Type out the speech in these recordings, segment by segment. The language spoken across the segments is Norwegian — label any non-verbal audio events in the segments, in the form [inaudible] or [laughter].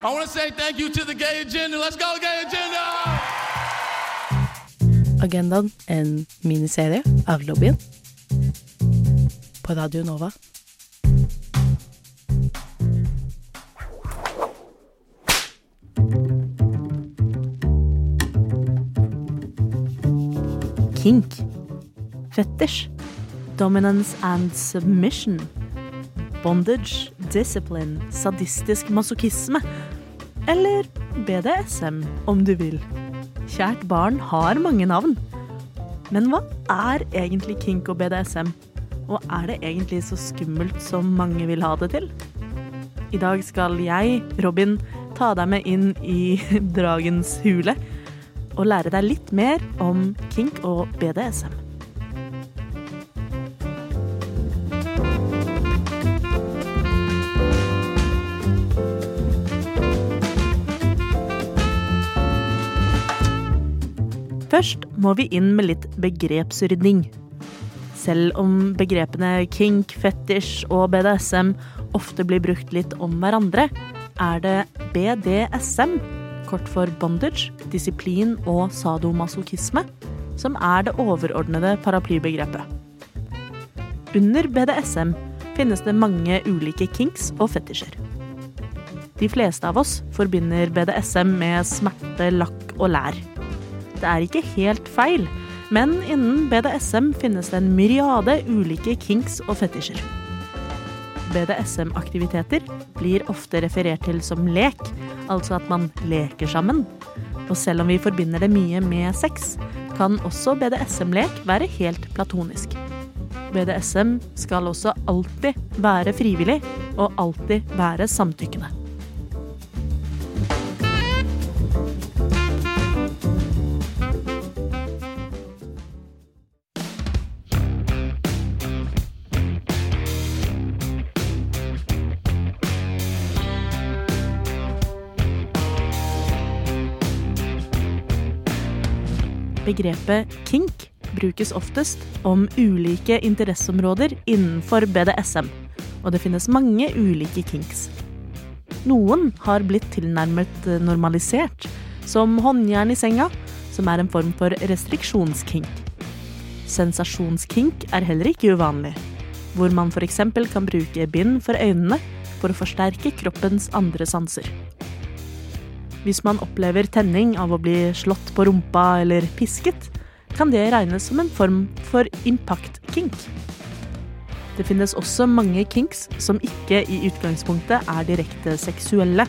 I want to say thank you to the gay agenda. Let's go, gay agenda! Agendaen, en miniserie av lobbyen. På Radio Nova. Kink. Fetisj. Dominance and submission. Bondage, discipline, sadistisk masochisme. Eller BDSM, om du vil. Kjært barn har mange navn. Men hva er egentlig kink og BDSM? Og er det egentlig så skummelt som mange vil ha det til? I dag skal jeg, Robin, ta deg med inn i [laughs] dragens hule og lære deg litt mer om kink og BDSM. Først må vi inn med litt begrepsrydning. Selv om begrepene kink, fetisj og BDSM ofte blir brukt litt om hverandre, er det BDSM, kort for bondage, disiplin og sadomasochisme, som er det overordnede paraplybegrepet. Under BDSM finnes det mange ulike kinks og fetisjer. De fleste av oss forbinder BDSM med smerte, lakk og lær. Det er ikke helt feil, men innen BDSM finnes det en myriade ulike kinks og fetisjer. BDSM-aktiviteter blir ofte referert til som lek, altså at man leker sammen. Og selv om vi forbinder det mye med sex, kan også BDSM-lek være helt platonisk. BDSM skal også alltid være frivillig, og alltid være samtykkende. Begrepet kink brukes oftest om ulike interesseområder innenfor BDSM, og det finnes mange ulike kinks. Noen har blitt tilnærmet normalisert, som håndjern i senga, som er en form for restriksjonskink. Sensasjonskink er heller ikke uvanlig, hvor man f.eks. kan bruke bind for øynene for å forsterke kroppens andre sanser. Hvis man opplever tenning av å bli slått på rumpa eller pisket, kan det regnes som en form for impact kink. Det finnes også mange kinks som ikke i utgangspunktet er direkte seksuelle.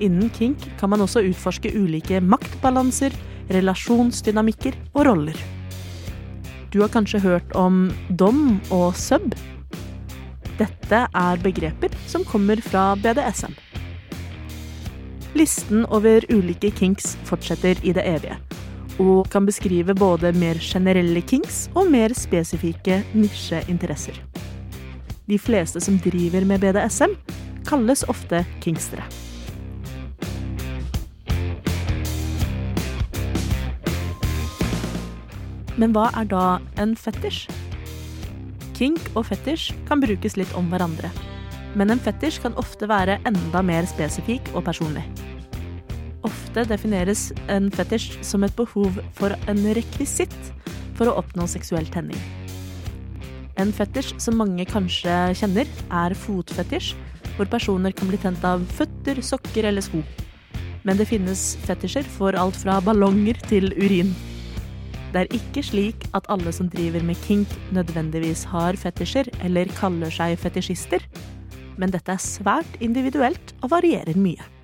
Innen kink kan man også utforske ulike maktbalanser, relasjonsdynamikker og roller. Du har kanskje hørt om dom og sub? Dette er begreper som kommer fra BDSM. Listen over ulike kinks fortsetter i det evige, og kan beskrive både mer generelle kinks og mer spesifikke nisjeinteresser. De fleste som driver med BDSM, kalles ofte kingstere. Men hva er da en fetisj? Kink og fetisj kan brukes litt om hverandre. Men en fetisj kan ofte være enda mer spesifikk og personlig. Ofte defineres en fetisj som et behov for en rekvisitt for å oppnå seksuell tenning. En fetisj som mange kanskje kjenner, er fotfetisj, hvor personer kan bli tent av føtter, sokker eller sko. Men det finnes fetisjer for alt fra ballonger til urin. Det er ikke slik at alle som driver med kink, nødvendigvis har fetisjer eller kaller seg fetisjister, men dette er svært individuelt og varierer mye.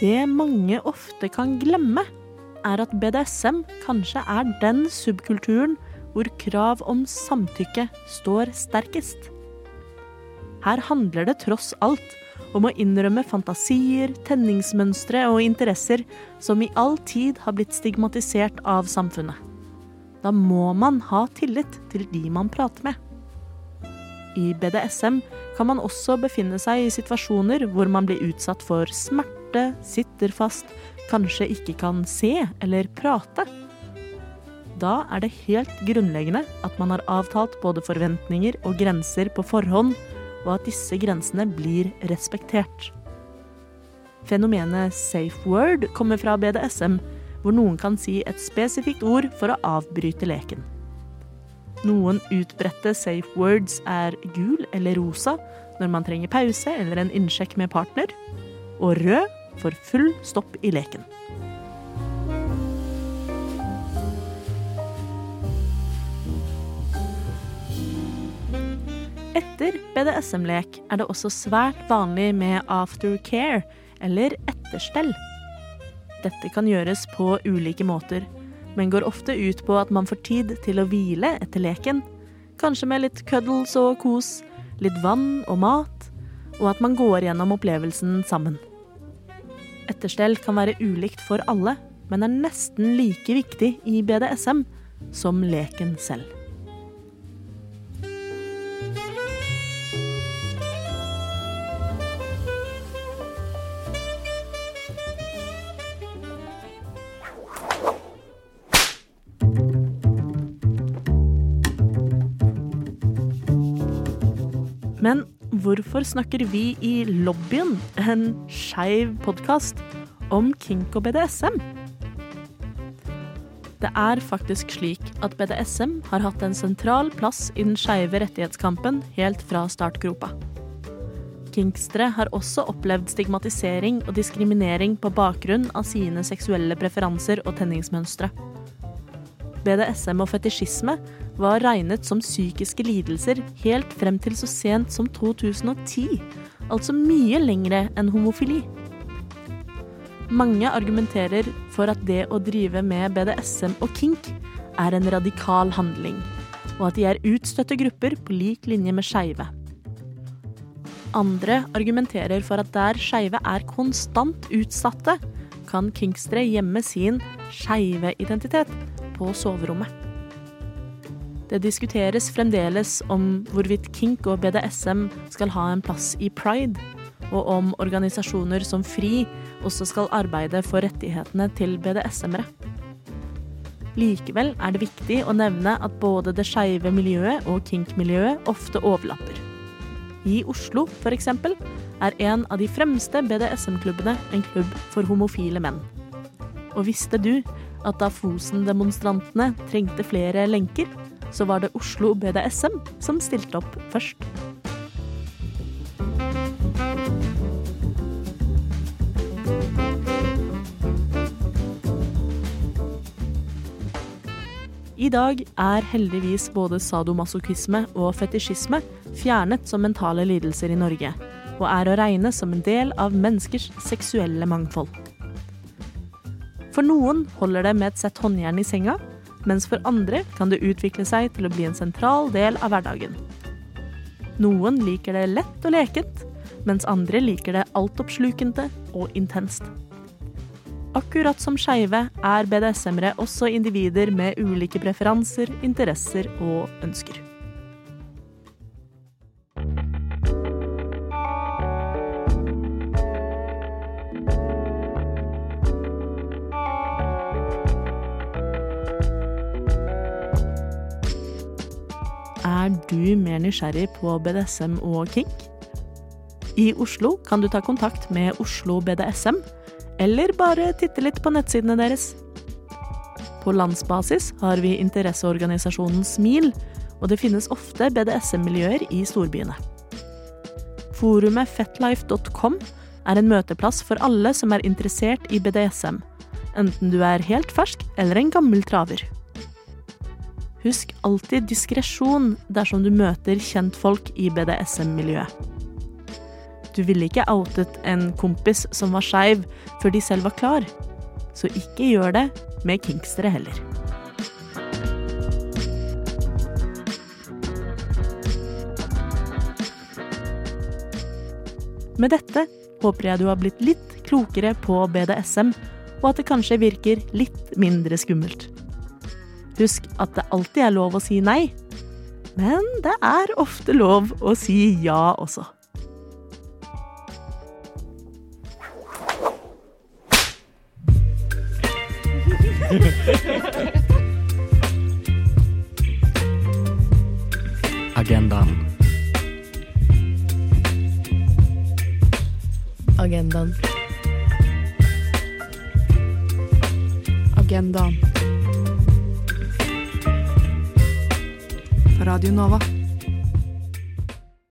Det mange ofte kan glemme, er at BDSM kanskje er den subkulturen hvor krav om samtykke står sterkest. Her handler det tross alt om å innrømme fantasier, tenningsmønstre og interesser som i all tid har blitt stigmatisert av samfunnet. Da må man ha tillit til de man prater med. I BDSM kan man også befinne seg i situasjoner hvor man blir utsatt for smerte, sitter fast, kanskje ikke kan se eller prate. Da er det helt grunnleggende at man har avtalt både forventninger og grenser på forhånd, og at disse grensene blir respektert. Fenomenet safe word kommer fra BDSM, hvor noen kan si et spesifikt ord for å avbryte leken. Noen utbredte safe words er gul eller rosa når man trenger pause eller en innsjekk med partner, og rød for full stopp i leken. Etter BDSM-lek er det også svært vanlig med aftercare, eller etterstell. Dette kan gjøres på ulike måter, men går ofte ut på at man får tid til å hvile etter leken. Kanskje med litt cuddles og kos, litt vann og mat, og at man går gjennom opplevelsen sammen. Etterstell kan være ulikt for alle, men er nesten like viktig i BDSM som leken selv. Men hvorfor snakker vi i lobbyen, en skeiv podkast, om kink og BDSM? Det er faktisk slik at BDSM har hatt en sentral plass i den skeive rettighetskampen helt fra startgropa. Kinkstere har også opplevd stigmatisering og diskriminering på bakgrunn av sine seksuelle preferanser og tenningsmønstre. BDSM og fetisjisme var regnet som psykiske lidelser helt frem til så sent som 2010, altså mye lengre enn homofili. Mange argumenterer for at det å drive med BDSM og kink er en radikal handling, og at de er utstøtte grupper på lik linje med skeive. Andre argumenterer for at der skeive er konstant utsatte, kan kinkstre gjemme sin skeive identitet på soverommet. Det diskuteres fremdeles om hvorvidt kink og BDSM skal ha en plass i pride, og om organisasjoner som FRI også skal arbeide for rettighetene til BDSM-ere. Likevel er det viktig å nevne at både det skeive miljøet og kink-miljøet ofte overlapper. I Oslo, eksempel, er en av de fremste BDSM-klubbene en klubb for homofile menn. Og visste du at da Fosen-demonstrantene trengte flere lenker, så var det Oslo BDSM som stilte opp først. I dag er heldigvis både sadomasochisme og fetisjisme fjernet som mentale lidelser i Norge, og er å regne som en del av menneskers seksuelle mangfold. For noen holder det med et sett håndjern i senga, mens for andre kan det utvikle seg til å bli en sentral del av hverdagen. Noen liker det lett og lekent, mens andre liker det altoppslukende og intenst. Akkurat som skeive er BDSM-ere også individer med ulike preferanser, interesser og ønsker. Er du mer nysgjerrig på BDSM og kink? I Oslo kan du ta kontakt med Oslo BDSM, eller bare titte litt på nettsidene deres. På landsbasis har vi interesseorganisasjonen SMIL, og det finnes ofte BDSM-miljøer i storbyene. Forumet fetlife.com er en møteplass for alle som er interessert i BDSM, enten du er helt fersk eller en gammel traver. Husk alltid diskresjon dersom du møter kjentfolk i BDSM-miljøet. Du ville ikke outet en kompis som var skeiv, før de selv var klar, så ikke gjør det med kinkstere heller. Med dette håper jeg du har blitt litt klokere på BDSM, og at det kanskje virker litt mindre skummelt. Husk at det alltid er lov å si nei, men det er ofte lov å si ja også. Agendaen. Agendaen. Agendaen. Radio Nova.